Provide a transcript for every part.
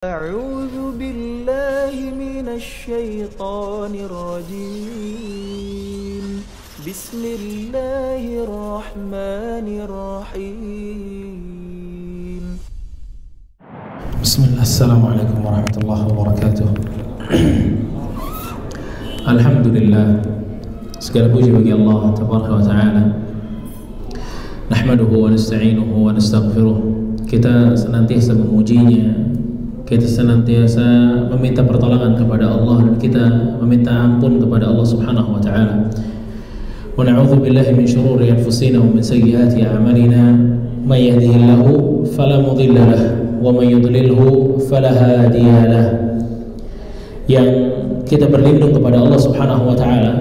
أعوذ بالله من الشيطان الرجيم. بسم الله الرحمن الرحيم. بسم الله. السلام عليكم ورحمة الله وبركاته. الحمد لله سكر بوجي الله تبارك وتعالى. نحمده ونستعينه ونستغفره. كتاب سنتيسب مجيئا Kita senantiasa meminta pertolongan kepada Allah Dan kita meminta ampun kepada Allah subhanahu wa ta'ala. Wa na'udhu billahi min syururi anfusina Wa min sayyiati a'malina. Man yahdihillahu fala mudilla lah Wa man yudlilhu fala hadiya lah. Yang kita berlindung kepada Allah Subhanahu wa taala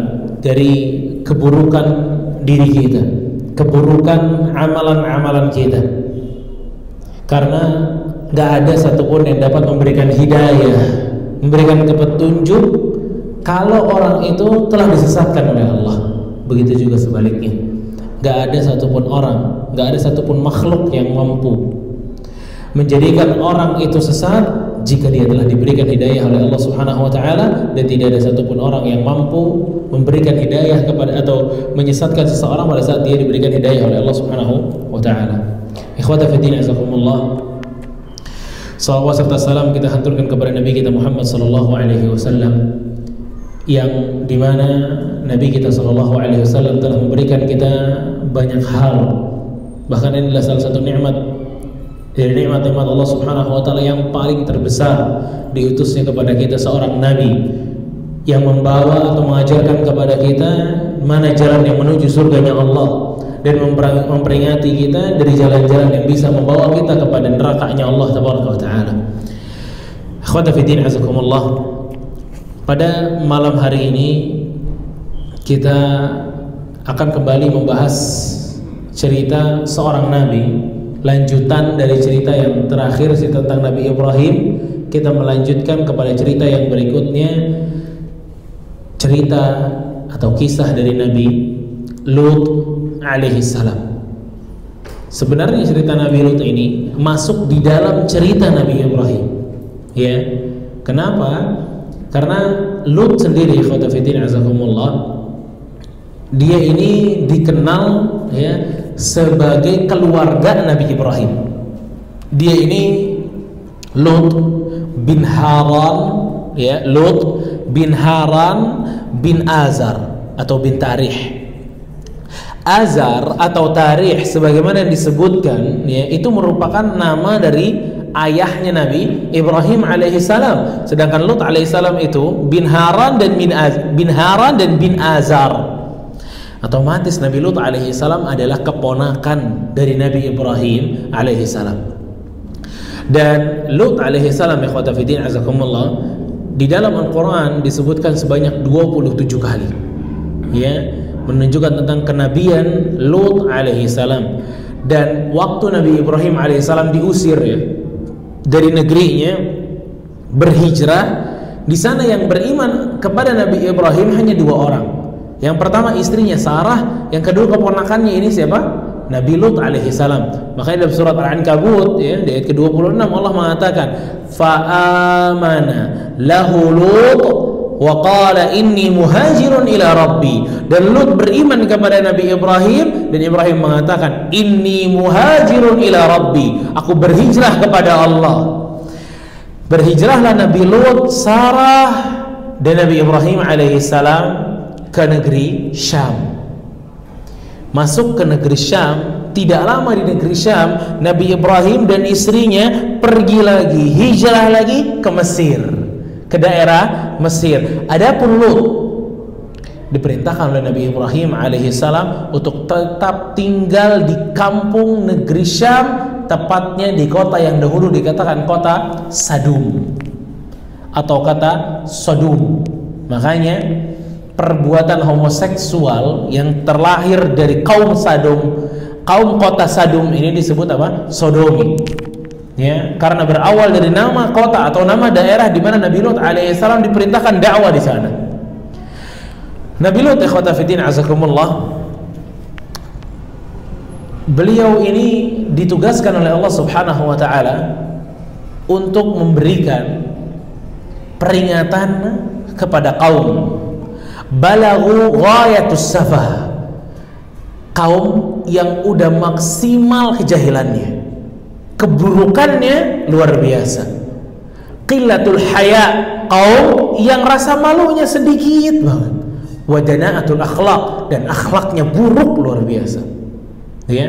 dari keburukan diri kita, keburukan amalan-amalan kita. Karena nggak ada satupun yang dapat memberikan hidayah, memberikan petunjuk kalau orang itu telah disesatkan oleh Allah. Begitu juga sebaliknya. Nggak ada satupun orang, nggak ada satupun makhluk yang mampu menjadikan orang itu sesat jika dia telah diberikan hidayah oleh Allah Subhanahu wa taala dan tidak ada satupun orang yang mampu memberikan hidayah kepada atau menyesatkan seseorang pada saat dia diberikan hidayah oleh Allah Subhanahu wa taala. Ikhwata fi din azakumullah. Salawat serta salam kita haturkan kepada Nabi kita Muhammad sallallahu alaihi wasallam yang di mana Nabi kita sallallahu alaihi wasallam telah memberikan kita banyak hal. Bahkan ini adalah salah satu nikmat dari nikmat-nikmat Allah Subhanahu wa taala yang paling terbesar diutusnya kepada kita seorang nabi yang membawa atau mengajarkan kepada kita mana jalan yang menuju surganya Allah dan memperingati kita dari jalan-jalan yang bisa membawa kita kepada nerakanya Allah taala. Akhwata fi din azakumullah. Pada malam hari ini kita akan kembali membahas cerita seorang nabi lanjutan dari cerita yang terakhir tentang Nabi Ibrahim kita melanjutkan kepada cerita yang berikutnya cerita atau kisah dari Nabi Lut alaihi salam sebenarnya cerita Nabi Lut ini masuk di dalam cerita Nabi Ibrahim ya kenapa karena Lut sendiri khotafidin azakumullah dia ini dikenal ya sebagai keluarga Nabi Ibrahim. Dia ini Lut bin Haran ya, Lut bin Haran bin Azar atau bin Tarih. Azar atau Tarih sebagaimana yang disebutkan ya, itu merupakan nama dari ayahnya Nabi Ibrahim alaihissalam. Sedangkan Lut alaihissalam itu bin Haran dan bin, Az bin Haran dan bin Azar otomatis Nabi Lut alaihi salam adalah keponakan dari Nabi Ibrahim alaihi salam. Dan Lut alaihi salam ikhwata fillah azakumullah di dalam Al-Qur'an disebutkan sebanyak 27 kali. Ya, menunjukkan tentang kenabian Lut alaihi salam. Dan waktu Nabi Ibrahim alaihi salam diusir ya dari negerinya berhijrah di sana yang beriman kepada Nabi Ibrahim hanya dua orang yang pertama istrinya Sarah, yang kedua keponakannya ini siapa? Nabi Lut alaihi salam. Makanya dalam surat Al-Ankabut ya, di ayat ke-26 Allah mengatakan, "Fa'amana lahu Lut wa qala inni muhajirun ila rabbi." Dan Lut beriman kepada Nabi Ibrahim dan Ibrahim mengatakan, "Inni muhajirun ila rabbi." Aku berhijrah kepada Allah. Berhijrahlah Nabi Lut, Sarah dan Nabi Ibrahim alaihi salam ke negeri Syam. Masuk ke negeri Syam, tidak lama di negeri Syam, Nabi Ibrahim dan istrinya pergi lagi, hijrah lagi ke Mesir, ke daerah Mesir. Adapun Lut diperintahkan oleh Nabi Ibrahim alaihissalam untuk tetap tinggal di kampung negeri Syam, tepatnya di kota yang dahulu dikatakan kota Sadum atau kata Sodom. Makanya perbuatan homoseksual yang terlahir dari kaum Sadom, kaum kota Sadom ini disebut apa? Sodomi. Ya, karena berawal dari nama kota atau nama daerah di mana Nabi Lut alaihissalam diperintahkan dakwah di sana. Nabi Lut ikhwata azakumullah Beliau ini ditugaskan oleh Allah Subhanahu wa taala untuk memberikan peringatan kepada kaum. Balagu ghayatus safah. Kaum yang udah maksimal kejahilannya keburukannya luar biasa. Qillatul haya kaum yang rasa malunya sedikit banget. Wadanaatul akhlak dan akhlaknya buruk luar biasa. Ya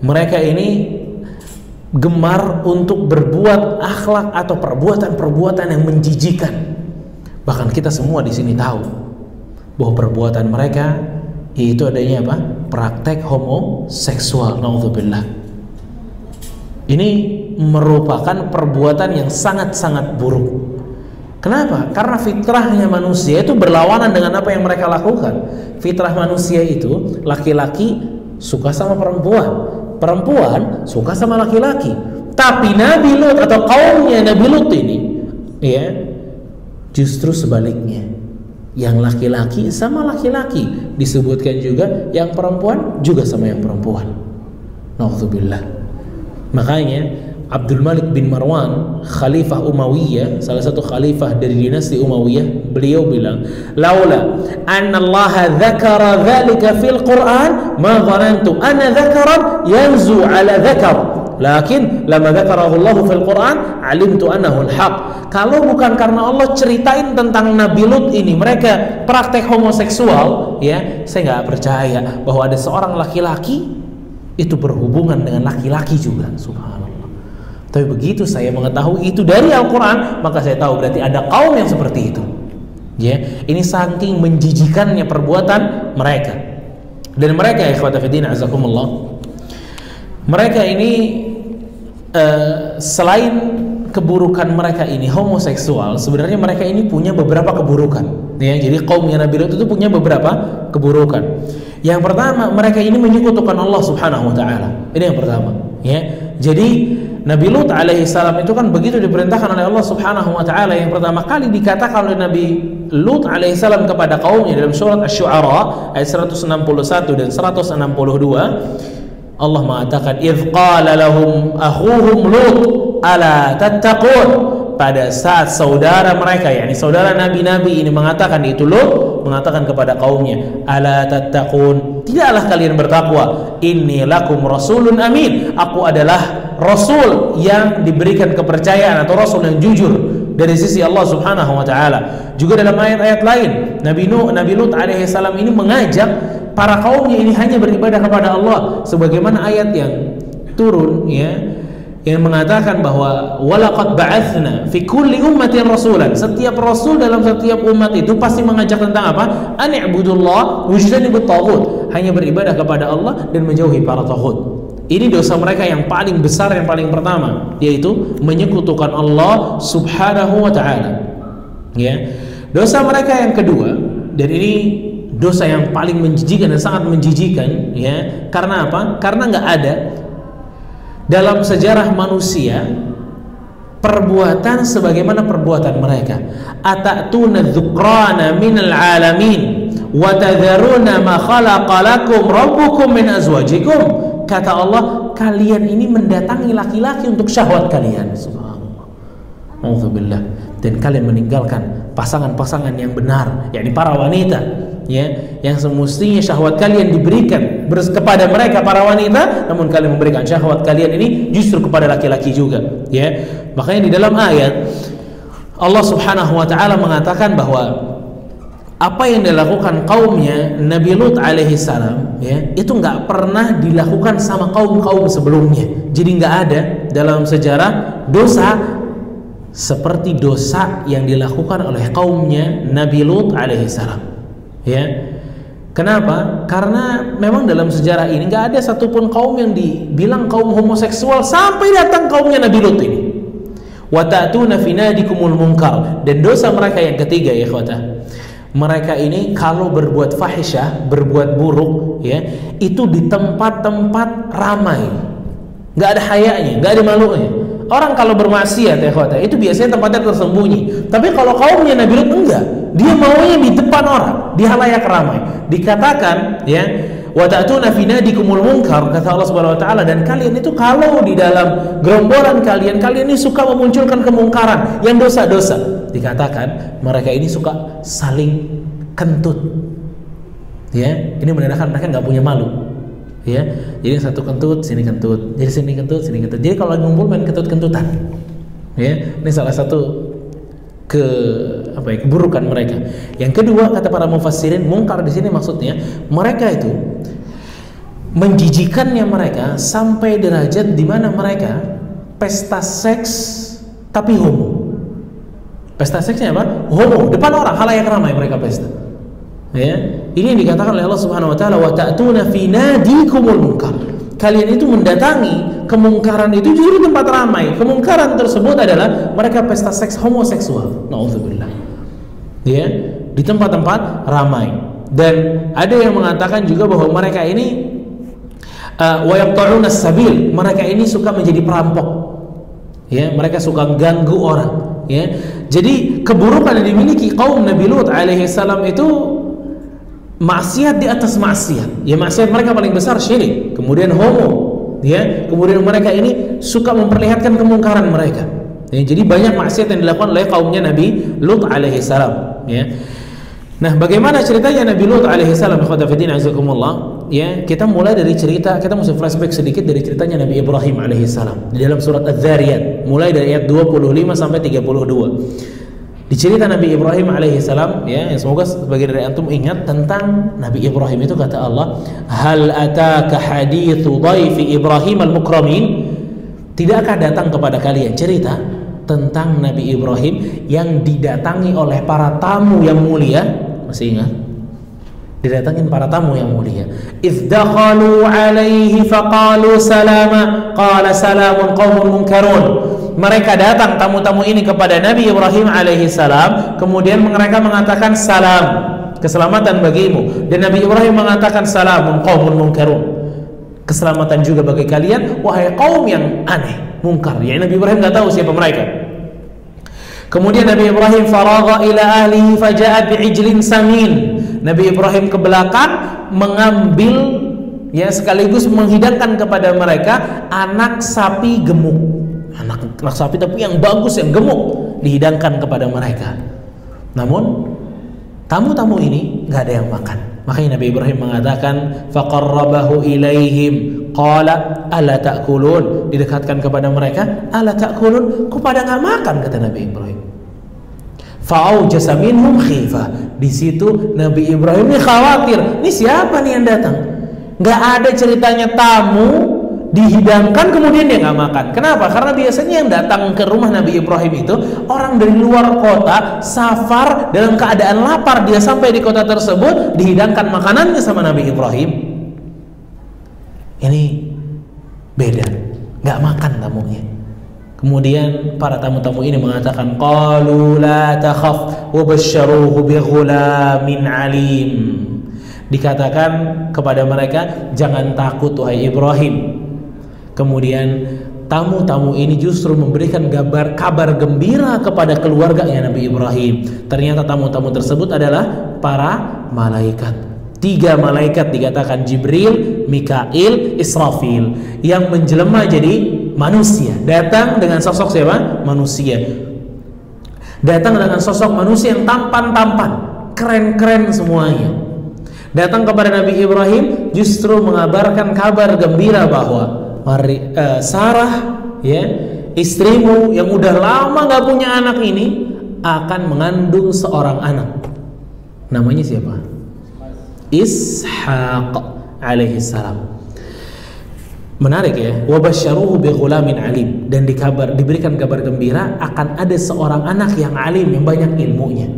mereka ini gemar untuk berbuat akhlak atau perbuatan-perbuatan yang menjijikan. Bahkan kita semua di sini tahu bahwa perbuatan mereka itu adanya apa? Praktek homoseksual naudzubillah ini merupakan perbuatan yang sangat-sangat buruk. Kenapa? Karena fitrahnya manusia itu berlawanan dengan apa yang mereka lakukan. Fitrah manusia itu laki-laki suka sama perempuan, perempuan suka sama laki-laki. Tapi Nabi Lut atau kaumnya Nabi Lut ini, ya, justru sebaliknya. Yang laki-laki sama laki-laki disebutkan juga, yang perempuan juga sama yang perempuan. Nauzubillah. Makanya Abdul Malik bin Marwan, khalifah Umayyah, salah satu khalifah dari dinasti Umayyah, beliau bilang, "Laula anna Allah dzakara dzalika fil Qur'an, ma dhanantu anna dzakaran yanzu ala dzakar." Lakin lama dzakarahu Allah fil Quran, alimtu annahu al-haq. Kalau bukan karena Allah ceritain tentang Nabi Lut ini, mereka praktek homoseksual, ya, saya nggak percaya bahwa ada seorang laki-laki itu berhubungan dengan laki-laki juga subhanallah. Tapi begitu saya mengetahui itu dari Al-Quran maka saya tahu berarti ada kaum yang seperti itu. Ya ini saking menjijikannya perbuatan mereka. Dan mereka ikhwatafidin azakumullah mereka ini uh, selain keburukan mereka ini homoseksual sebenarnya mereka ini punya beberapa keburukan. Ya jadi kaum yang Nabi Lut itu punya beberapa keburukan yang pertama, mereka ini menyekutukan Allah Subhanahu wa taala. Ini yang pertama, ya. Jadi Nabi Lut alaihi salam itu kan begitu diperintahkan oleh Allah Subhanahu wa taala yang pertama kali dikatakan oleh Nabi Lut alaihi salam kepada kaumnya dalam surat Asy-Syu'ara ayat 161 dan 162 Allah mengatakan idz qala lahum akhuhum Lut ala tattaqun pada saat saudara mereka yakni saudara nabi-nabi ini mengatakan itu Lut mengatakan kepada kaumnya ala tattaqun? Tidaklah kalian bertakwa inni lakum rasulun amin. Aku adalah rasul yang diberikan kepercayaan atau rasul yang jujur dari sisi Allah Subhanahu wa taala. Juga dalam ayat-ayat lain Nabi Nuh Nabi Lut alaihi salam ini mengajak para kaumnya ini hanya beribadah kepada Allah. Sebagaimana ayat yang turun ya yang mengatakan bahwa walaqad ba'atsna fi kulli ummatin rasulan. Setiap rasul dalam setiap umat itu pasti mengajak tentang apa? An i'budullah wajtanibut taghut. Hanya beribadah kepada Allah dan menjauhi para taghut. Ini dosa mereka yang paling besar yang paling pertama yaitu menyekutukan Allah Subhanahu wa taala. Ya. Dosa mereka yang kedua dan ini dosa yang paling menjijikan dan sangat menjijikan ya. Karena apa? Karena nggak ada dalam sejarah manusia perbuatan sebagaimana perbuatan mereka. Atatuna dzukrana minal alamin wa tadharuna ma khalaqa lakum rabbukum min azwajikum. Kata Allah kalian ini mendatangi laki-laki untuk syahwat kalian. Subhanallah. Dan kalian meninggalkan pasangan-pasangan yang benar yakni para wanita ya yang semestinya syahwat kalian diberikan kepada mereka para wanita namun kalian memberikan syahwat kalian ini justru kepada laki-laki juga. Ya makanya di dalam ayat Allah Subhanahu wa taala mengatakan bahwa apa yang dilakukan kaumnya Nabi Lut alaihi salam ya itu nggak pernah dilakukan sama kaum-kaum sebelumnya. Jadi nggak ada dalam sejarah dosa seperti dosa yang dilakukan oleh kaumnya Nabi Lut alaihi salam ya Kenapa? Karena memang dalam sejarah ini nggak ada satupun kaum yang dibilang kaum homoseksual sampai datang kaumnya Nabi Lut ini. Watatuna finadikumul munkar dan dosa mereka yang ketiga ya khotah. Mereka ini kalau berbuat fahisyah, berbuat buruk ya, itu di tempat-tempat ramai. nggak ada hayanya, nggak ada malunya. Orang kalau bermaksiat ya itu biasanya tempatnya tersembunyi. Tapi kalau kaumnya Nabi Lut enggak dia maunya di depan orang, di halayak ramai. Dikatakan ya, wa ta'tuna fi nadikumul kata Allah Subhanahu wa taala dan kalian itu kalau di dalam gerombolan kalian kalian ini suka memunculkan kemungkaran yang dosa-dosa dikatakan mereka ini suka saling kentut ya ini menandakan mereka nggak punya malu ya. Jadi satu kentut sini kentut. Jadi sini kentut sini kentut. Jadi kalau lagi ngumpul main kentut kentutan ya. Ini salah satu ke apa ya keburukan mereka. Yang kedua kata para mufassirin mungkar di sini maksudnya mereka itu menjijikannya mereka sampai derajat di mana mereka pesta seks tapi homo. Pesta seksnya apa? Homo depan orang halayak ramai mereka pesta ya. Ini yang dikatakan oleh Allah Subhanahu wa taala wa ta'tuna fi nadikumul munkar. Kalian itu mendatangi kemungkaran itu justru tempat ramai. Kemungkaran tersebut adalah mereka pesta seks homoseksual. Naudzubillah ya. Di tempat-tempat ramai. Dan ada yang mengatakan juga bahwa mereka ini uh, wa sabil mereka ini suka menjadi perampok. Ya. Mereka suka ganggu orang. Ya. Jadi keburukan yang dimiliki kaum Nabi Lut alaihi salam itu maksiat di atas maksiat. Ya maksiat mereka paling besar syirik, kemudian homo, ya. Kemudian mereka ini suka memperlihatkan kemungkaran mereka. Ya, jadi banyak maksiat yang dilakukan oleh kaumnya Nabi Lut alaihi salam, ya. Nah, bagaimana ceritanya Nabi Lut alaihi salam? Ya, kita mulai dari cerita, kita mesti flashback sedikit dari ceritanya Nabi Ibrahim alaihi salam di dalam surat Az-Zariyat, mulai dari ayat 25 sampai 32. Di cerita Nabi Ibrahim alaihissalam ya, yang semoga sebagian dari antum ingat tentang Nabi Ibrahim itu kata Allah, "Hal ataka hadithu dhaifi Ibrahim al-mukramin?" Tidakkah datang kepada kalian cerita tentang Nabi Ibrahim yang didatangi oleh para tamu yang mulia? Masih ingat? Didatangin para tamu yang mulia. Idz dakhalu alaihi faqalu salama, qala salamun qaumun munkarun mereka datang tamu-tamu ini kepada Nabi Ibrahim alaihi salam. Kemudian mereka mengatakan salam keselamatan bagimu. Dan Nabi Ibrahim mengatakan salamun qaumun munkarun. Keselamatan juga bagi kalian wahai kaum yang aneh mungkar. Ya Nabi Ibrahim nggak tahu siapa mereka. Kemudian Nabi Ibrahim faragha ila ahlihi faja'at bi'ijlin samin. Nabi Ibrahim ke belakang mengambil ya sekaligus menghidangkan kepada mereka anak sapi gemuk anak, anak sapi tapi yang bagus yang gemuk dihidangkan kepada mereka. Namun tamu-tamu ini nggak ada yang makan. Makanya Nabi Ibrahim mengatakan faqarrabahu ilaihim. Qala ala ta'kulun? Didekatkan kepada mereka ala ta'kulun? Kok nggak makan kata Nabi Ibrahim. Fa'aujasa minhum khifah di situ Nabi Ibrahim ini khawatir ini siapa nih yang datang? Nggak ada ceritanya tamu dihidangkan kemudian dia nggak makan. Kenapa? Karena biasanya yang datang ke rumah Nabi Ibrahim itu orang dari luar kota, safar dalam keadaan lapar, dia sampai di kota tersebut dihidangkan makanannya sama Nabi Ibrahim. Ini beda, nggak makan tamunya. Kemudian para tamu-tamu ini mengatakan qalu la takhaf wa alim. Dikatakan kepada mereka jangan takut wahai Ibrahim Kemudian tamu-tamu ini justru memberikan kabar kabar gembira kepada keluarganya Nabi Ibrahim. Ternyata tamu-tamu tersebut adalah para malaikat. Tiga malaikat dikatakan Jibril, Mikail, Israfil yang menjelma jadi manusia. Datang dengan sosok siapa? Manusia. Datang dengan sosok manusia yang tampan-tampan, keren-keren semuanya. Datang kepada Nabi Ibrahim justru mengabarkan kabar gembira bahwa Mari, uh, Sarah ya istrimu yang udah lama nggak punya anak ini akan mengandung seorang anak. Namanya siapa? Ishaq alaihi salam. Menarik ya wabasyaruhu bi ghulamin alim. Dan dikabar diberikan kabar gembira akan ada seorang anak yang alim yang banyak ilmunya.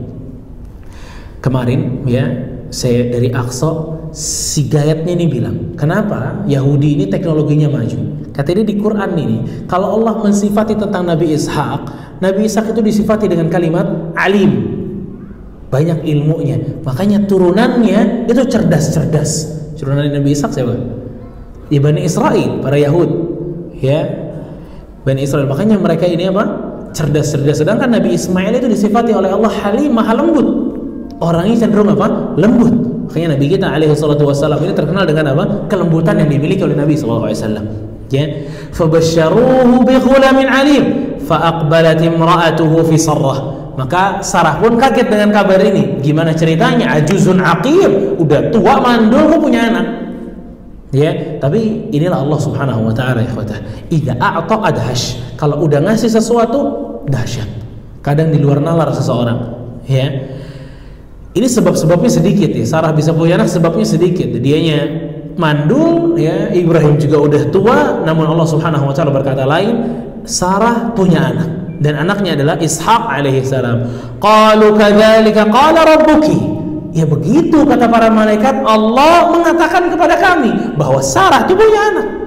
Kemarin ya saya dari Aqsa si gayatnya ini bilang, kenapa Yahudi ini teknologinya maju? Kata dia di Quran ini, kalau Allah mensifati tentang Nabi Ishak, Nabi Ishak itu disifati dengan kalimat alim, banyak ilmunya. Makanya turunannya itu cerdas-cerdas. Turunan Nabi Ishak siapa? Ya Bani Israel, para Yahud. Ya, Bani Israel. Makanya mereka ini apa? Cerdas-cerdas. Sedangkan Nabi Ismail itu disifati oleh Allah halim, maha lembut. Orangnya cenderung apa? Lembut Makanya Nabi kita alaihi salatu wassalam ini terkenal dengan apa? Kelembutan yang dimiliki oleh Nabi sallallahu alaihi wasallam. Ya. Fabasyaruhu bi ghulamin alim fa aqbalat imra'atuhu fi sarrah. Maka Sarah pun kaget dengan kabar ini. Gimana ceritanya? Ajuzun aqim, udah tua mandul kok punya anak. Ya, tapi inilah Allah Subhanahu wa taala ikhwatah. Idza a'ta adhash. Kalau udah ngasih sesuatu dahsyat. Kadang di luar nalar seseorang, ya. Ini sebab-sebabnya sedikit ya. Sarah bisa punya anak sebabnya sedikit. Dianya mandul ya, Ibrahim juga udah tua, namun Allah Subhanahu wa taala berkata lain, Sarah punya anak dan anaknya adalah Ishaq alaihi salam. Qalu kadzalika qala rabbuki. Ya begitu kata para malaikat Allah mengatakan kepada kami bahwa Sarah itu punya anak.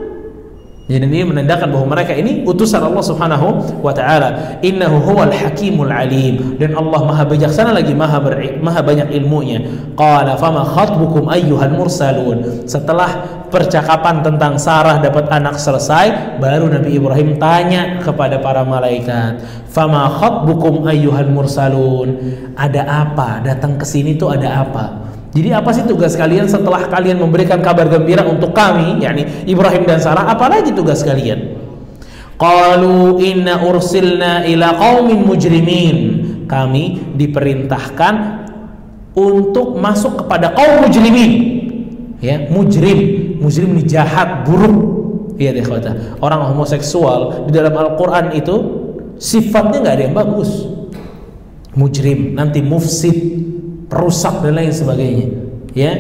Jadi ini menandakan bahwa mereka ini utusan Allah Subhanahu wa taala. Innahu huwal hakimul alim dan Allah Maha bijaksana lagi Maha ber, Maha banyak ilmunya. Qala fama khatbukum ayyuhal mursalun. Setelah percakapan tentang Sarah dapat anak selesai, baru Nabi Ibrahim tanya kepada para malaikat, "Fama khatbukum ayyuhal mursalun?" Ada apa? Datang ke sini tuh ada apa? Jadi apa sih tugas kalian setelah kalian memberikan kabar gembira untuk kami, yakni Ibrahim dan Sarah, apalagi tugas kalian? Qalu inna ursilna ila qaumin mujrimin. Kami diperintahkan untuk masuk kepada kaum mujrimin. Ya, mujrim. Mujrim ini jahat, buruk. Iya deh. Orang homoseksual di dalam Al-Qur'an itu sifatnya nggak ada yang bagus. Mujrim, nanti mufsid, perusak dan lain sebagainya ya.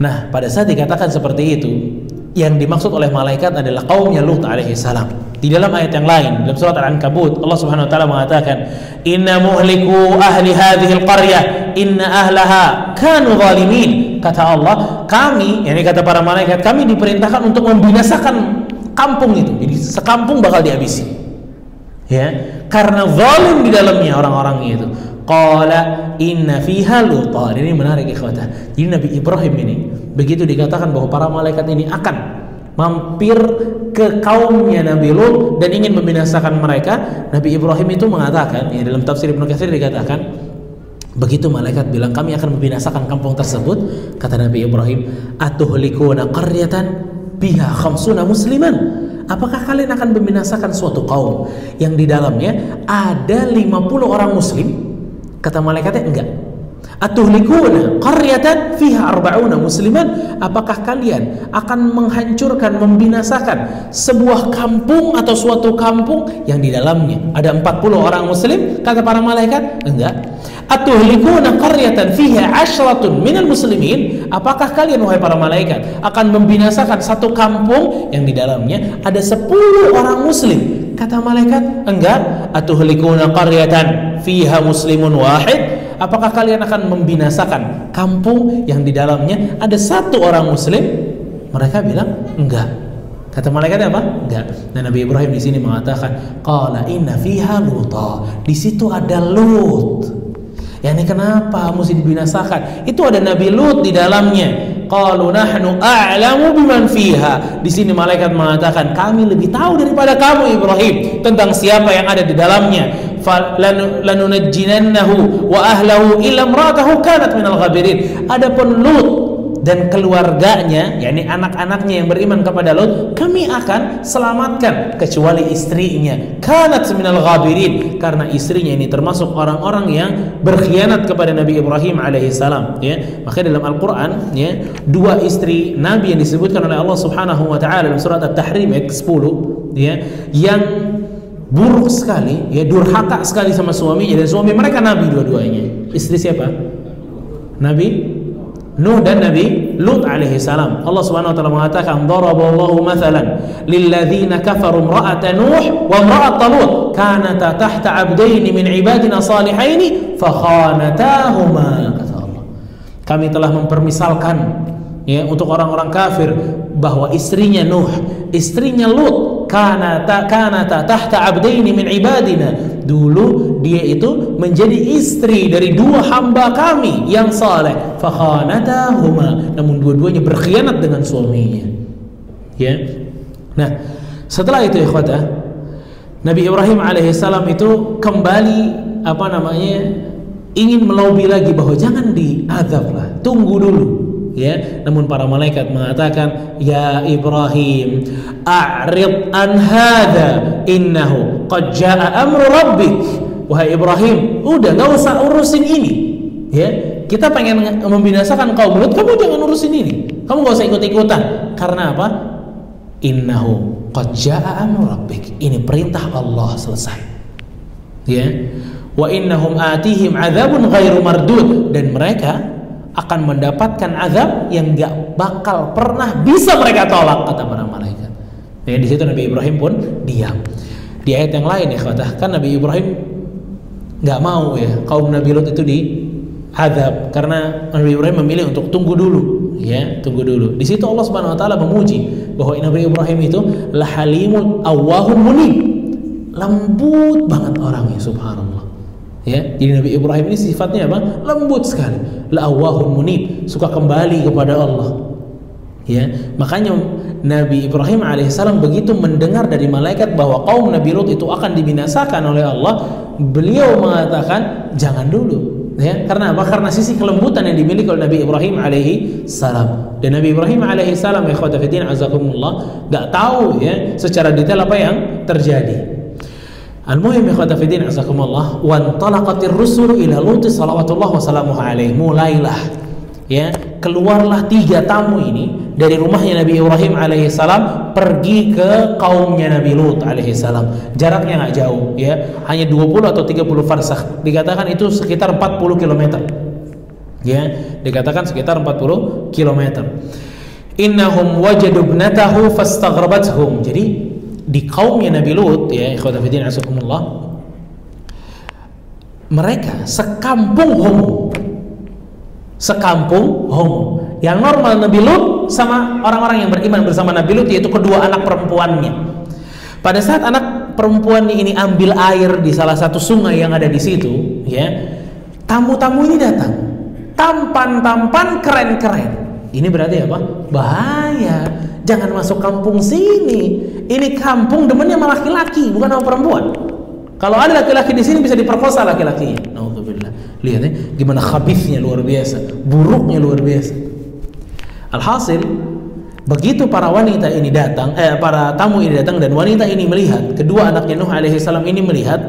Nah pada saat dikatakan seperti itu yang dimaksud oleh malaikat adalah kaumnya Lut alaihi salam. Di dalam ayat yang lain dalam surat Al-Ankabut Allah Subhanahu wa taala mengatakan inna muhliku ahli hadhihi al-qaryah inna ahlaha kanu zalimin. Kata Allah kami ini kata para malaikat kami diperintahkan untuk membinasakan kampung itu. Jadi sekampung bakal dihabisi. Ya karena zalim di dalamnya orang-orangnya itu Qala inna fiha lutan. Ini menarik ikhwatah. Jadi Nabi Ibrahim ini begitu dikatakan bahwa para malaikat ini akan mampir ke kaumnya Nabi Lut dan ingin membinasakan mereka, Nabi Ibrahim itu mengatakan, ya dalam tafsir Ibnu Katsir dikatakan, begitu malaikat bilang kami akan membinasakan kampung tersebut, kata Nabi Ibrahim, atuhlikuna qaryatan biha khamsuna musliman. Apakah kalian akan membinasakan suatu kaum yang di dalamnya ada 50 orang muslim? Kata malaikatnya enggak. Atuhlikuna qaryatan fiha arba'una musliman? Apakah kalian akan menghancurkan, membinasakan sebuah kampung atau suatu kampung yang di dalamnya ada 40 orang muslim? Kata para malaikat, enggak. Atuhlikuna qaryatan fiha ashratun minal muslimin? Apakah kalian wahai para malaikat akan membinasakan satu kampung yang di dalamnya ada 10 orang muslim? Kata malaikat, enggak. Atuhlikuna qaryatan fiha muslimun wahid? Apakah kalian akan membinasakan kampung yang di dalamnya ada satu orang muslim? Mereka bilang, enggak. Kata malaikatnya apa? Enggak. Dan Nabi Ibrahim di sini mengatakan, qala inna fiha luta. Di situ ada Lut. Ya ini kenapa mesti dibinasakan? Itu ada Nabi Lut di dalamnya. Qalu nahnu a'lamu biman fiha. Di sini malaikat mengatakan, kami lebih tahu daripada kamu Ibrahim tentang siapa yang ada di dalamnya. lanunajjinannahu wa ahlahu illa imra'atahu kanat minal ghabirin. Adapun Lut dan keluarganya, yakni anak-anaknya yang beriman kepada Lut, kami akan selamatkan kecuali istrinya. Kanat minal ghabirin karena istrinya ini termasuk orang-orang yang berkhianat kepada Nabi Ibrahim alaihissalam. Ya, makanya dalam Al-Quran, ya, dua istri Nabi yang disebutkan oleh Allah Subhanahu Wa Taala dalam surat At-Tahrim ayat 10, ya, yang buruk sekali, ya durhaka sekali sama suaminya dan suami mereka nabi dua-duanya. Istri siapa? Nabi Nuh dan Nabi Lut alaihi salam. Allah Subhanahu wa taala mengatakan daraballahu mathalan lilladzina kafaru imra'ata Nuh wa imra'ata Lut kanata tahta 'abdain min ibadina salihaini fakhanatahuma kata Allah. Kami telah mempermisalkan ya untuk orang-orang kafir bahwa istrinya Nuh, istrinya Lut kanata kanata tahta abdaini min ibadina. Dulu dia itu menjadi istri dari dua hamba kami yang saleh. Fakhanatahuma namun dua-duanya berkhianat dengan suaminya. Ya. Nah setelah itu ikhwata Nabi Ibrahim alaihissalam itu kembali apa namanya ingin melobi lagi bahwa jangan diazab lah, tunggu dulu ya. Namun para malaikat mengatakan ya Ibrahim a'rid an hadha innahu qad jaa amru rabbik. Wahai Ibrahim udah nggak usah urusin ini ya. Kita pengen membinasakan kaum Lut kamu jangan urusin ini. Kamu nggak usah ikut-ikutan. Karena apa? Innahu qad jaa amru rabbik. Ini perintah Allah selesai ya. Wa innahum atihim adzabun ghairu mardud. Dan mereka akan mendapatkan azab yang gak bakal pernah bisa mereka tolak kata para malaikat. Ya, di situ Nabi Ibrahim pun diam. Di ayat yang lain ya kan Nabi Ibrahim nggak mau ya kaum Nabi Lut itu di azab karena Nabi Ibrahim memilih untuk tunggu dulu ya tunggu dulu di situ Allah Subhanahu Wa Taala memuji bahwa Nabi Ibrahim itu lahalimun awahun munib lembut banget orangnya subhanallah ya jadi Nabi Ibrahim ini sifatnya apa? Lembut sekali. La'awahun munib suka kembali kepada Allah. Ya makanya Nabi Ibrahim alaihissalam begitu mendengar dari malaikat bahwa kaum Nabi Lut itu akan dibinasakan oleh Allah beliau mengatakan jangan dulu. Ya karena apa? Karena sisi kelembutan yang dimiliki oleh Nabi Ibrahim alaihi salam. Dan Nabi Ibrahim alaihi salam ya azakumullah gak tahu ya secara detail apa yang terjadi Al-muhim ikhwatafidin azakumullah wan talaqatir rusul ila Lut salawatullah wassalamuhu alaihi. Mulailah ya keluarlah tiga tamu ini dari rumahnya Nabi Ibrahim alaihi salam pergi ke kaumnya Nabi Lut alaihi salam. Jaraknya nggak jauh ya hanya 20 atau 30 farsakh. Dikatakan itu sekitar 40 km ya dikatakan sekitar 40 km innahum wajadu ibnatahu fastaghrabathum. Jadi di kaumnya Nabi Lut ya ikhwatafidin asukumullah mereka sekampung homo. Sekampung homo. Yang normal Nabi Lut sama orang-orang yang beriman bersama Nabi Lut yaitu kedua anak perempuannya. Pada saat anak perempuan ini ambil air di salah satu sungai yang ada di situ ya tamu-tamu ini datang. Tampan-tampan keren-keren. Ini berarti apa? Bahaya jangan masuk kampung sini. Ini kampung demennya sama laki-laki bukan sama perempuan. Kalau ada laki-laki di sini bisa diperkosa laki-lakinya. Alhamdulillah lihat ya gimana khabisnya luar biasa buruknya luar biasa. Alhasil begitu para wanita ini datang eh para tamu ini datang dan wanita ini melihat kedua anaknya Nuh alaihi salam ini melihat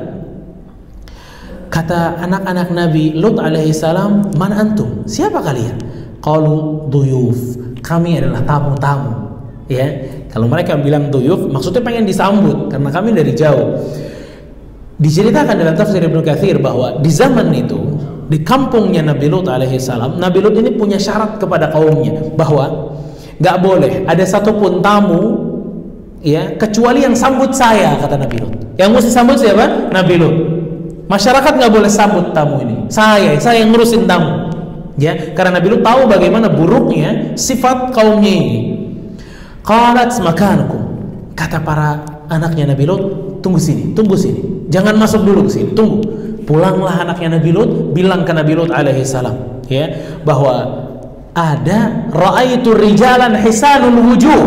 kata anak-anak Nabi Lut alaihi salam man antum? Siapa kalian? Qalu duyuf. Kami adalah tamu-tamu ya. Kalau mereka bilang duyuf maksudnya pengen disambut karena kami dari jauh. Diceritakan dalam tafsir Ibnu Katsir bahwa di zaman itu di kampungnya Nabi Lut alaihi salam Nabi Lut ini punya syarat kepada kaumnya bahwa nggak boleh ada satupun tamu ya kecuali yang sambut saya kata Nabi Lut. Yang mesti sambut siapa? Nabi Lut. Masyarakat nggak boleh sambut tamu ini. Saya saya yang ngurusin tamu. Ya karena Nabi Lut tahu bagaimana buruknya sifat kaumnya ini Qalat makanukum. Kata para anaknya Nabi Lut, tunggu sini, tunggu sini. Jangan masuk dulu ke sini, tunggu. Pulanglah anaknya Nabi Lut, bilang ke Nabi Lut alaihi salam, ya, bahwa ada raaitu rijalan hisanul wujuh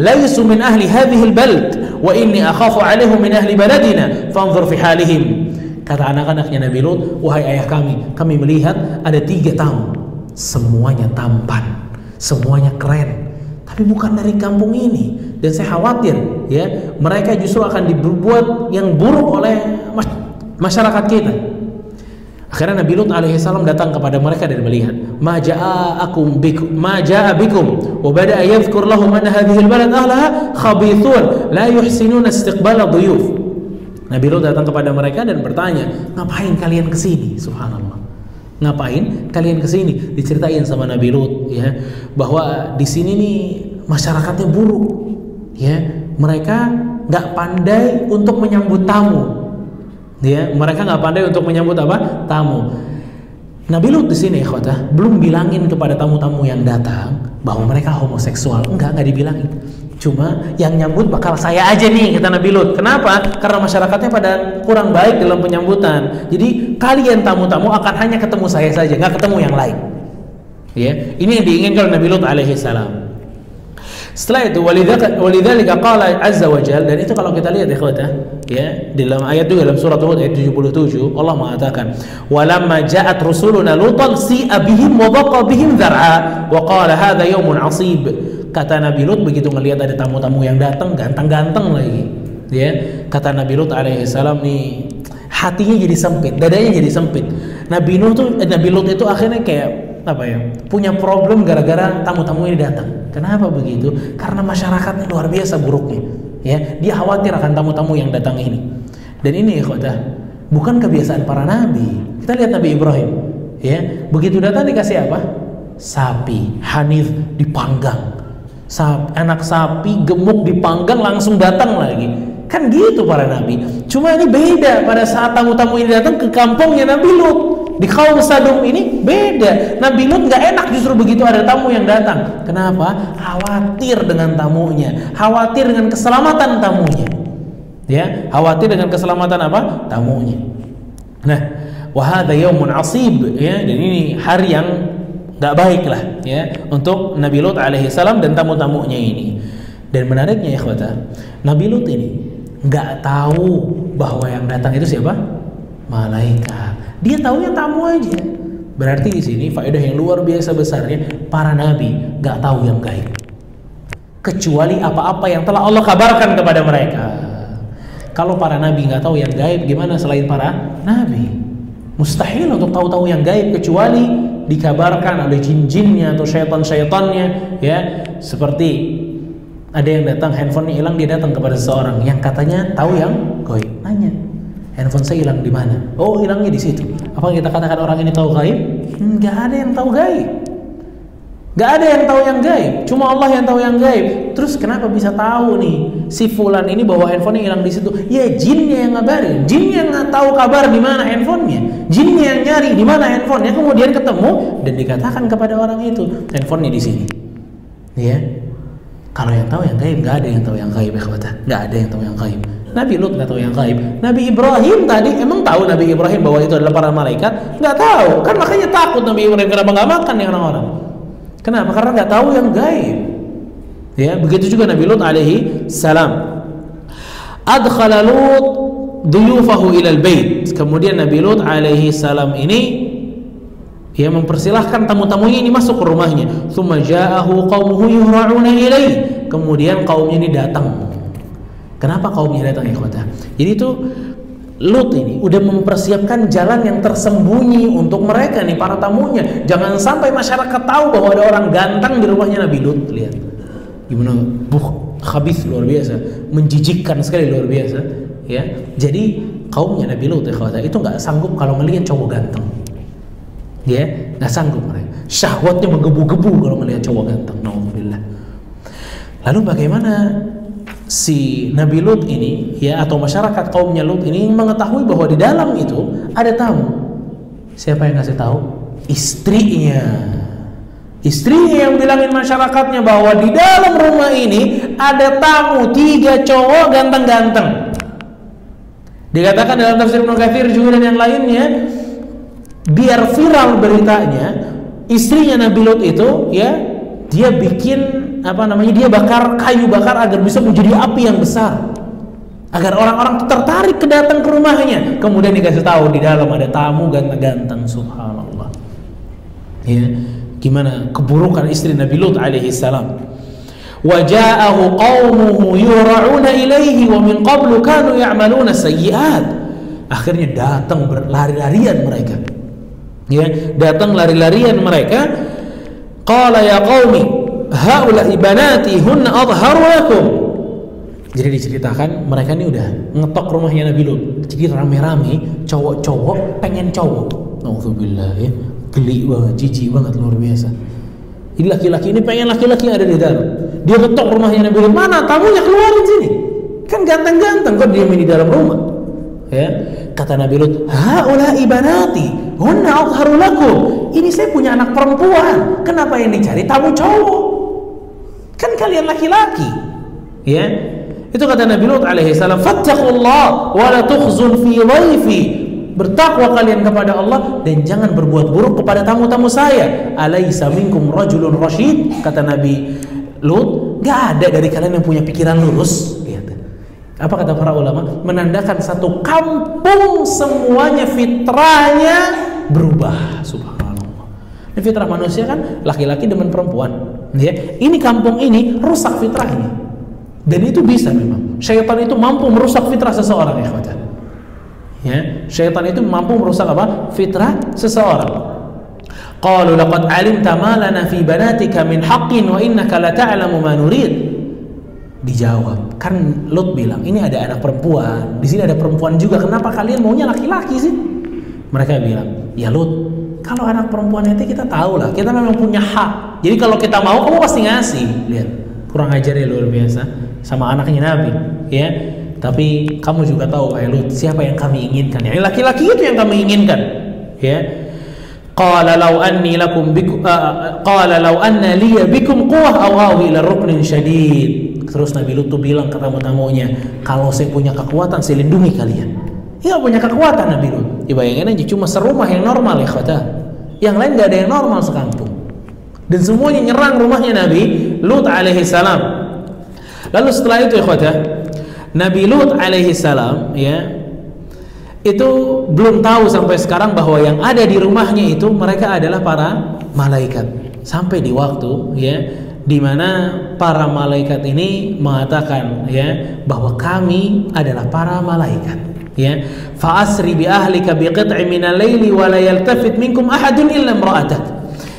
laisu min ahli hadhihi albald wa inni akhafu alaihim min ahli baladina fanzur fi halihim kata anak-anaknya Nabi Lut wahai ayah kami kami melihat ada tiga tamu semuanya tampan semuanya keren tapi bukan dari kampung ini. Dan saya khawatir ya mereka justru akan dibuat yang buruk oleh masyarakat kita. Akhirnya Nabi Lut alaihissalam datang kepada mereka dan melihat ma ja'akum bikum ma ja'a bikum wa yadhkur lahum anna hadhihi albalad ahlaha khabithun la yuhsinuna istiqbala dhuyuf Nabi Lut datang kepada mereka dan bertanya ngapain kalian ke sini subhanallah ngapain? Kalian ke sini diceritain sama Nabi Lut ya. Bahwa di sini nih masyarakatnya buruk ya. Mereka nggak pandai untuk menyambut tamu ya. Mereka nggak pandai untuk menyambut apa? Tamu. Nabi Lut di sini ikhwatah belum bilangin kepada tamu-tamu yang datang bahwa mereka homoseksual. Enggak nggak dibilangin Cuma yang nyambut bakal saya aja nih kata Nabi Lut. Kenapa? Karena masyarakatnya pada kurang baik dalam penyambutan. Jadi kalian tamu-tamu akan hanya ketemu saya saja, nggak ketemu yang lain. Ya, ini yang diinginkan Nabi Lut alaihi salam. Setelah itu walidzalika qala azza wa jal dan itu kalau kita lihat ikhwata ya di dalam ayat juga dalam surat Hud ayat 77 Allah mengatakan walamma ja'at rusuluna lutan si'a bihim wa dhaqa bihim dhar'a wa qala hadha yaumun asib kata Nabi Lut begitu ngelihat ada tamu-tamu yang datang ganteng-ganteng lagi. Ya kata Nabi Lut alaihi salam nih hatinya jadi sempit dadanya jadi sempit. Nabi Lut tuh eh, Nabi Lut itu akhirnya kayak apa ya punya problem gara-gara tamu-tamu ini datang. Kenapa begitu? Karena masyarakatnya luar biasa buruknya. Ya dia khawatir akan tamu-tamu yang datang ini. Dan ini ikhwatah bukan kebiasaan para nabi. Kita lihat Nabi Ibrahim. Ya begitu datang dikasih apa? Sapi hanif dipanggang Anak sapi gemuk dipanggang langsung datang lagi kan gitu para nabi cuma ini beda pada saat tamu-tamu ini datang ke kampungnya Nabi Lut di kaum Sadum ini beda. Nabi Lut nggak enak justru begitu ada tamu yang datang. Kenapa? Khawatir dengan tamunya, khawatir dengan keselamatan tamunya. Ya, khawatir dengan keselamatan apa? Tamunya. Nah, wahada yaumun asib ya, dan ini hari yang nggak baik lah ya untuk Nabi Lut alaihi salam dan tamu-tamunya ini. Dan menariknya ya Nabi Lut ini nggak tahu bahwa yang datang itu siapa? Malaikat. Dia tahunya tamu aja. Berarti di sini faedah yang luar biasa besarnya para nabi nggak tahu yang gaib. Kecuali apa-apa yang telah Allah kabarkan kepada mereka. Kalau para nabi nggak tahu yang gaib, gimana selain para nabi? Mustahil untuk tahu-tahu yang gaib kecuali dikabarkan oleh jin-jinnya atau syaitan-syaitannya ya seperti ada yang datang handphonenya hilang dia datang kepada seseorang yang katanya tahu yang gaib nanya handphone saya hilang di mana? Oh, hilangnya di situ. Apa kita katakan orang ini tahu gaib? Enggak ada yang tahu gaib. Enggak ada yang tahu yang gaib. Cuma Allah yang tahu yang gaib. Terus kenapa bisa tahu nih si fulan ini bawa handphonenya hilang di situ? Ya jinnya yang ngabarin. Jinnya nggak tahu kabar di mana handphonenya. Jinnya yang nyari di mana handphonenya. Kemudian ketemu dan dikatakan kepada orang itu handphonenya di sini. Ya. Kalau yang tahu yang gaib, nggak ada yang tahu yang gaib, ya Nggak ada yang tahu yang gaib. Nabi Lut nggak tahu yang gaib. Nabi Ibrahim tadi emang tahu Nabi Ibrahim bahwa itu adalah para malaikat? Nggak tahu. Kan makanya takut Nabi Ibrahim kenapa nggak makan nih orang-orang? Kenapa? Karena nggak tahu yang gaib. Ya, begitu juga Nabi Lut alaihi salam. Adkhala Lut duyufahu ilal bait. Kemudian Nabi Lut alaihi salam ini ia mempersilahkan tamu-tamunya ini masuk ke rumahnya. Tsumma ja'ahu qaumuhu yuhra'una ilaih. Kemudian kaumnya ini datang Kenapa kaumnya datang ikhwata? Jadi itu Lut ini udah mempersiapkan jalan yang tersembunyi untuk mereka nih para tamunya. Jangan sampai masyarakat tahu bahwa ada orang ganteng di rumahnya Nabi Lut. Lihat gimana buh habis luar biasa, menjijikkan sekali luar biasa. Ya, jadi kaumnya Nabi Lut ikhwata itu nggak sanggup kalau melihat cowok ganteng. Ya, nggak sanggup mereka. Syahwatnya menggebu-gebu kalau melihat cowok ganteng. Nauzubillah. Lalu bagaimana si Nabi Lut ini ya atau masyarakat kaumnya Lut ini mengetahui bahwa di dalam itu ada tamu. Siapa yang ngasih tahu? Istrinya. Istrinya yang bilangin masyarakatnya bahwa di dalam rumah ini ada tamu tiga cowok ganteng-ganteng. Dikatakan dalam tafsir Ibnu Katsir juga dan yang lainnya biar viral beritanya istrinya Nabi Lut itu ya dia bikin apa namanya dia bakar kayu bakar agar bisa menjadi api yang besar. Agar orang-orang tertarik ke datang ke rumahnya. Kemudian dikasih tahu di dalam ada tamu ganteng-ganteng subhanallah. Ya gimana? Keburukan istri Nabi Lut alaihi salam. Waja'ahu qaumuhu yura'una ilaihi wa min qablu kanu ya'maluna sayyi'at. Akhirnya datang berlari-larian mereka. Ya datang lari-larian mereka qala ya qaumi haula ibanati hunna adharu lakum. Jadi diceritakan mereka ini udah ngetok rumahnya Nabi Lut. Jadi rame-rame cowok-cowok pengen cowok. Alhamdulillah ya. Geli banget jijik banget luar biasa. Ini laki-laki ini pengen laki-laki yang ada di dalam. Dia ngetok rumahnya Nabi Lut. Mana tamunya keluarin sini? Kan ganteng-ganteng kok dia di dalam rumah. Ya kata Nabi Lut haula ibanati hunna adharu lakum ini saya punya anak perempuan kenapa yang dicari tamu cowok Kan kalian laki-laki. Ya. Itu kata Nabi Lut alaihi salam, "Fattaqullah wa la tukhzun fi dhaifi." Bertakwa kalian kepada Allah dan jangan berbuat buruk kepada tamu-tamu saya. Alaisa minkum rajulun rasyid? Kata Nabi Lut, Gak ada dari kalian yang punya pikiran lurus. Apa kata para ulama? Menandakan satu kampung semuanya fitrahnya berubah. Subhanallah. Ini fitrah manusia kan laki-laki demen perempuan. Ya, ini kampung ini rusak fitrahnya. Dan itu bisa memang. Syaitan itu mampu merusak fitrah seseorang ya. Ya, syaitan itu mampu merusak apa? Fitrah seseorang. Qalu laqad alimta ma lana fi banatika min haqqin wa innaka la ta'lamu ma nurid. Dijawab, kan Lut bilang, ini ada anak perempuan, di sini ada perempuan juga. Kenapa kalian maunya laki-laki sih? Mereka bilang, ya Lut, kalau anak perempuan itu kita tahu lah, kita memang punya hak. Jadi kalau kita mau, kamu pasti ngasih. Lihat, kurang ajar ya luar biasa sama anaknya Nabi, ya. Tapi kamu juga tahu, ya Lut, siapa yang kami inginkan? Ya, laki-laki itu yang kami inginkan, ya. Qala law anni lakum bikum uh, qala law anna li bikum quwwah aw awi ila ruknin syadid. Terus Nabi Lut bilang ke tamu-tamunya, kalau saya punya kekuatan, saya lindungi kalian. Ya punya kekuatan Nabi Lut. Ya bayangin aja cuma serumah yang normal ya kata. Yang lain gak ada yang normal sekampung. Dan semuanya nyerang rumahnya Nabi Lut alaihi salam. Lalu setelah itu ya Nabi Lut alaihi salam ya itu belum tahu sampai sekarang bahwa yang ada di rumahnya itu mereka adalah para malaikat. Sampai di waktu ya di mana para malaikat ini mengatakan ya bahwa kami adalah para malaikat ya. Fa asri bi ahlika bi qit'in min al-laili wa la yaltafit minkum ahadun illa imra'atak.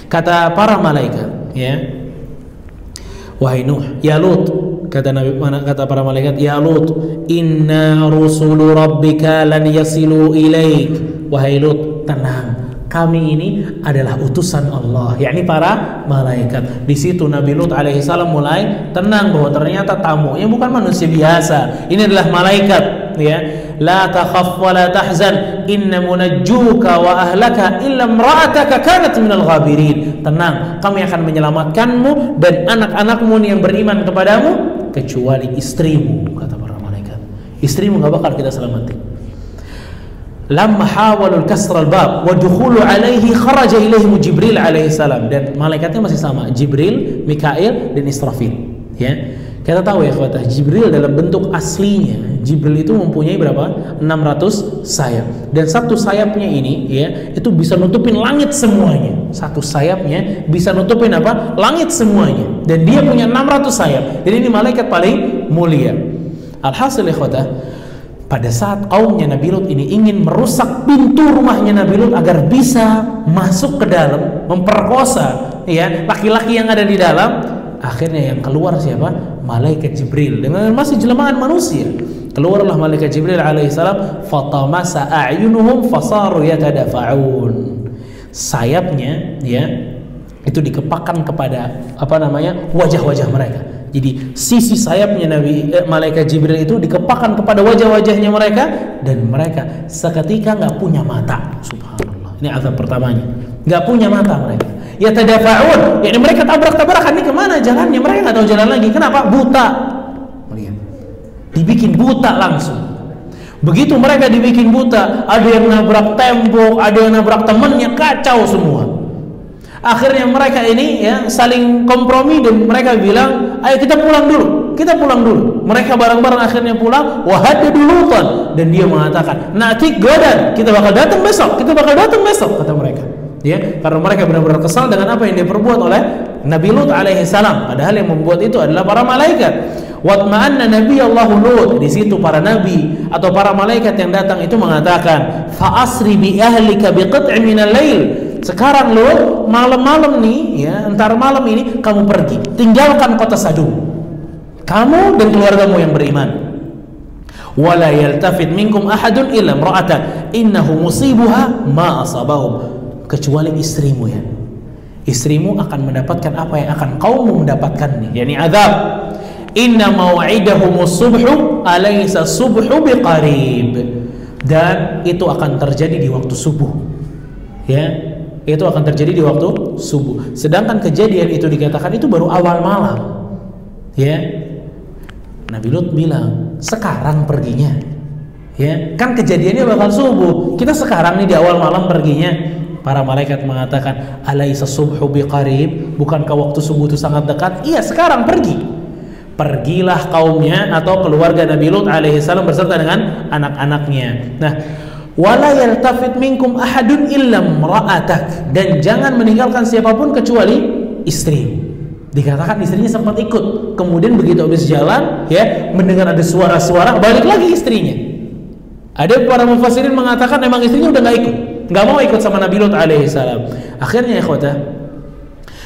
Kata para malaikat ya. Wahai nuh ya lut kata nabi kata para malaikat ya lut inna rusulu rabbika lan yasilu ilaik wahai lut tenang kami ini adalah utusan Allah, yakni para malaikat. Di situ Nabi Lut alaihissalam mulai tenang bahwa ternyata tamunya bukan manusia biasa. Ini adalah malaikat, ya. La takhaf wa la tahzan, inna munajjuka wa ahlaka illa imra'ataka kanat minal ghabirin. Tenang, kami akan menyelamatkanmu dan anak-anakmu yang beriman kepadamu kecuali istrimu, kata para malaikat. Istrimu nggak bakal kita selamatin. lamma hawalul kasral bab wa dukhulu alaihi kharaja ilaihim Jibril alaihi salam dan malaikatnya masih sama Jibril, Mikail dan Israfil ya kita tahu ya kata Jibril dalam bentuk aslinya Jibril itu mempunyai berapa? 600 sayap. Dan satu sayapnya ini ya itu bisa nutupin langit semuanya. Satu sayapnya bisa nutupin apa? Langit semuanya. Dan dia punya 600 sayap. Jadi ini malaikat paling mulia. Alhasil ya pada saat kaumnya Nabi Lut ini ingin merusak pintu rumahnya Nabi Lut agar bisa masuk ke dalam memperkosa ya laki-laki yang ada di dalam akhirnya yang keluar siapa malaikat Jibril dengan masih jelmaan manusia keluarlah malaikat Jibril alaihissalam fatamasa a'yunuhum fasaru yatadafa'un sayapnya ya itu dikepakkan kepada apa namanya wajah-wajah mereka jadi sisi sayapnya Nabi eh, malaikat Jibril itu dikepakkan kepada wajah-wajahnya mereka dan mereka seketika nggak punya mata. Subhanallah. Ini azab pertamanya. Nggak punya mata mereka. Ya tadafaun. Ya mereka tabrak-tabrakan ini ke mana jalannya? Mereka nggak tahu jalan lagi. Kenapa? Buta. Melihat. Dibikin buta langsung. Begitu mereka dibikin buta, ada yang nabrak tembok, ada yang nabrak temennya, kacau semua. Akhirnya mereka ini ya saling kompromi dan mereka bilang, "Ayo kita pulang dulu. Kita pulang dulu." Mereka bareng-bareng akhirnya pulang, wahada dulutan dan dia mengatakan, "Nanti godan, kita bakal datang besok. Kita bakal datang besok," kata mereka. Ya, karena mereka benar-benar kesal dengan apa yang diperbuat oleh Nabi Lut alaihi salam. Padahal yang membuat itu adalah para malaikat. Watma'anna Nabi Allah Lut di situ para nabi atau para malaikat yang datang itu mengatakan, "Fa asri bi ahlika bi qat'in lail." Sekarang lo malam-malam nih ya, entar malam ini kamu pergi, tinggalkan kota Sadum. Kamu dan keluargamu yang beriman. Wala yaltafit minkum ahadun illa imra'atak innahu musibuha ma asabahum kecuali istrimu ya. Istrimu akan mendapatkan apa yang akan kaummu mendapatkan nih, yakni azab. Inna mau'idahumus subhu alaysa subhu biqarib. Dan itu akan terjadi di waktu subuh. Ya, itu akan terjadi di waktu subuh. Sedangkan kejadian itu dikatakan itu baru awal malam. Ya. Nabi Lut bilang, "Sekarang perginya." Ya, kan kejadiannya bakal subuh. Kita sekarang nih di awal malam perginya. Para malaikat mengatakan, "Alaisa subhu biqarib?" Bukankah waktu subuh itu sangat dekat? Iya, sekarang pergi. pergilah kaumnya atau keluarga Nabi Lut alaihissalam beserta dengan anak-anaknya. Nah, wala yaltafit minkum ahadun illa ra'atak dan jangan meninggalkan siapa pun kecuali istri. Dikatakan istrinya sempat ikut. Kemudian begitu habis jalan, ya, mendengar ada suara-suara, balik lagi istrinya. Ada para mufassirin mengatakan memang istrinya udah nggak ikut, nggak mau ikut sama Nabi Lut alaihissalam. Akhirnya ikhwata,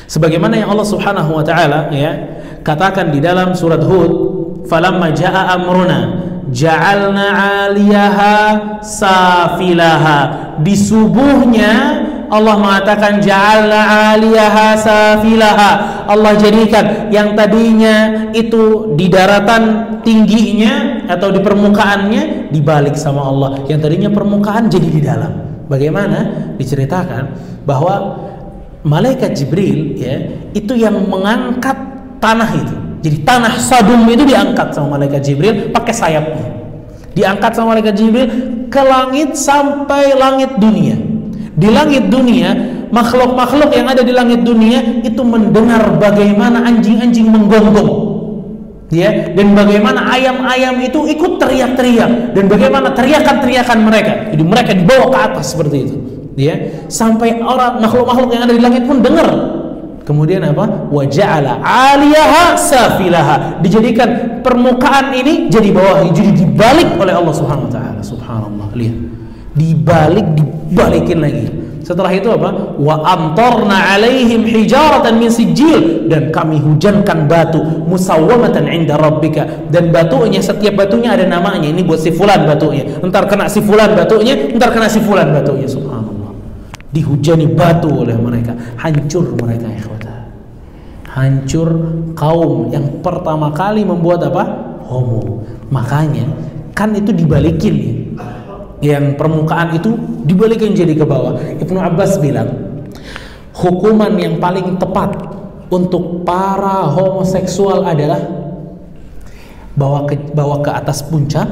sebagaimana yang Allah Subhanahu wa taala ya katakan di dalam surat Hud, "Falamma jaa amruna ja'alna 'aliyaha safilaha." Di subuhnya Allah mengatakan ja'alna 'aliyaha safilaha. Allah jadikan yang tadinya itu di daratan tingginya atau di permukaannya dibalik sama Allah. Yang tadinya permukaan jadi di dalam. Bagaimana? Diceritakan bahwa malaikat Jibril ya itu yang mengangkat tanah itu. Jadi tanah Sadum itu diangkat sama malaikat Jibril pakai sayapnya. Diangkat sama malaikat Jibril ke langit sampai langit dunia. Di langit dunia, makhluk-makhluk yang ada di langit dunia itu mendengar bagaimana anjing-anjing menggonggong. Ya, dan bagaimana ayam-ayam itu ikut teriak-teriak dan bagaimana teriakan-teriakan mereka. Jadi mereka dibawa ke atas seperti itu. Ya, sampai orang makhluk-makhluk yang ada di langit pun dengar Kemudian apa? Waja'ala 'aliyaha safilaha. Dijadikan permukaan ini jadi bawah, jadi dibalik oleh Allah Subhanahu wa taala. Subhanallah. Lihat. Dibalik, dibalikin lagi. Setelah itu apa? Wa amtarna 'alaihim hijaratan min sijil dan kami hujankan batu musawwamatan 'inda rabbika dan batunya setiap batunya ada namanya. Ini buat si fulan batunya. Entar kena si fulan batunya, entar kena si fulan batunya. Subhanallah dihujani batu oleh mereka hancur mereka ikhwata hancur kaum yang pertama kali membuat apa homo makanya kan itu dibalikin ya yang permukaan itu dibalikin jadi ke bawah Ibnu Abbas bilang hukuman yang paling tepat untuk para homoseksual adalah bawa ke bawa ke atas puncak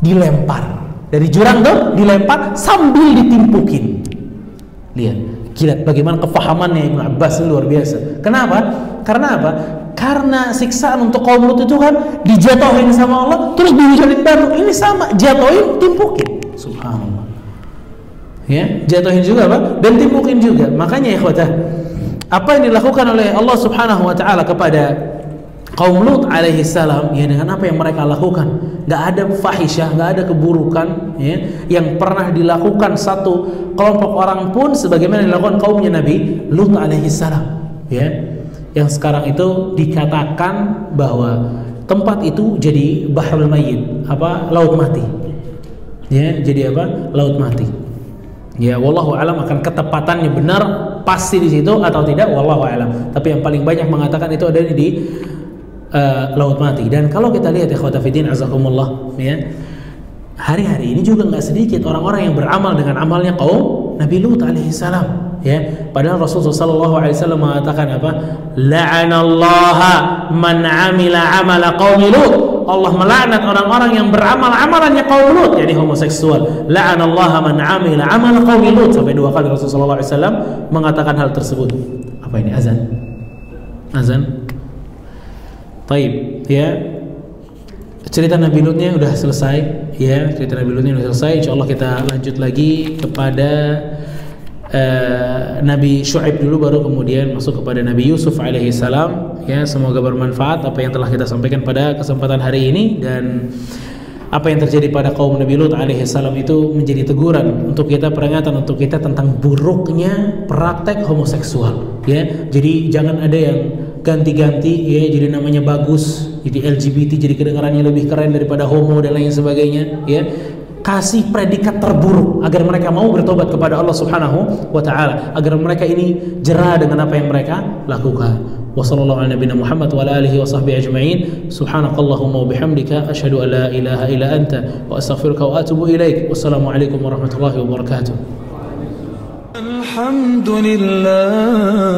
dilempar dari jurang tuh dilempar sambil ditimpukin Lihat, lihat bagaimana kefahamannya Ibnu Abbas luar biasa. Kenapa? Karena apa? Karena siksaan untuk kaum Lut itu kan dijatuhin sama Allah, terus dihujanin baru. Ini sama, jatuhin, timpukin. Subhanallah. Ya, jatuhin juga apa? Dan timpukin juga. Makanya ya apa yang dilakukan oleh Allah Subhanahu wa taala kepada kaum Lut alaihi salam ya dengan apa yang mereka lakukan nggak ada fahisyah nggak ada keburukan ya yang pernah dilakukan satu kelompok orang pun sebagaimana dilakukan kaumnya Nabi Lut alaihi salam ya yang sekarang itu dikatakan bahwa tempat itu jadi bahrul mayyit apa laut mati. Ya jadi apa laut mati. Ya wallahu alam akan ketepatannya benar pasti di situ atau tidak wallahu alam. Tapi yang paling banyak mengatakan itu ada di uh, laut mati. Dan kalau kita lihat ya khawatafidin azakumullah ya hari-hari ini juga nggak sedikit orang-orang yang beramal dengan amalnya kaum Nabi Lut alaihi salam ya. Padahal Rasulullah sallallahu alaihi wasallam mengatakan apa? La'anallaha man amila amala qaumi Lut. Allah melaknat orang-orang yang beramal amalannya kaum Lut jadi homoseksual. La'anallaha man amila amala qaumi Lut. Sampai dua kali Rasulullah sallallahu alaihi wasallam mengatakan hal tersebut. Apa ini azan? Azan? Taib, ya. Cerita Nabi Lutnya udah selesai, ya. Cerita Nabi Lutnya udah selesai. Insya Allah kita lanjut lagi kepada uh, Nabi Shu'aib dulu, baru kemudian masuk kepada Nabi Yusuf alaihi salam. Ya, semoga bermanfaat apa yang telah kita sampaikan pada kesempatan hari ini dan apa yang terjadi pada kaum Nabi Lut alaihi salam itu menjadi teguran untuk kita peringatan untuk kita tentang buruknya praktek homoseksual ya jadi jangan ada yang ganti-ganti ya jadi namanya bagus jadi LGBT jadi kedengarannya lebih keren daripada homo dan lain sebagainya ya kasih predikat terburuk agar mereka mau bertobat kepada Allah Subhanahu wa taala agar mereka ini jerah dengan apa yang mereka lakukan wasallallahu ala nabiyina Muhammad wa ala alihi wa sahbihi ajma'in subhanakallahumma wa bihamdika asyhadu an la ilaha illa anta wa astaghfiruka wa atubu ilaik wassalamu alaikum warahmatullahi wabarakatuh الحمد لله